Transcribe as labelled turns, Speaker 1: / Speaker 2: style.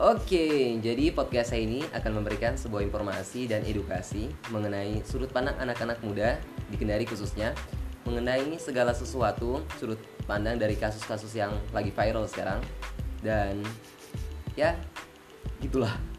Speaker 1: Oke, jadi podcast saya ini akan memberikan sebuah informasi dan edukasi mengenai sudut pandang anak-anak muda di Kendari khususnya mengenai segala sesuatu sudut pandang dari kasus-kasus yang lagi viral sekarang. Dan ya gitulah.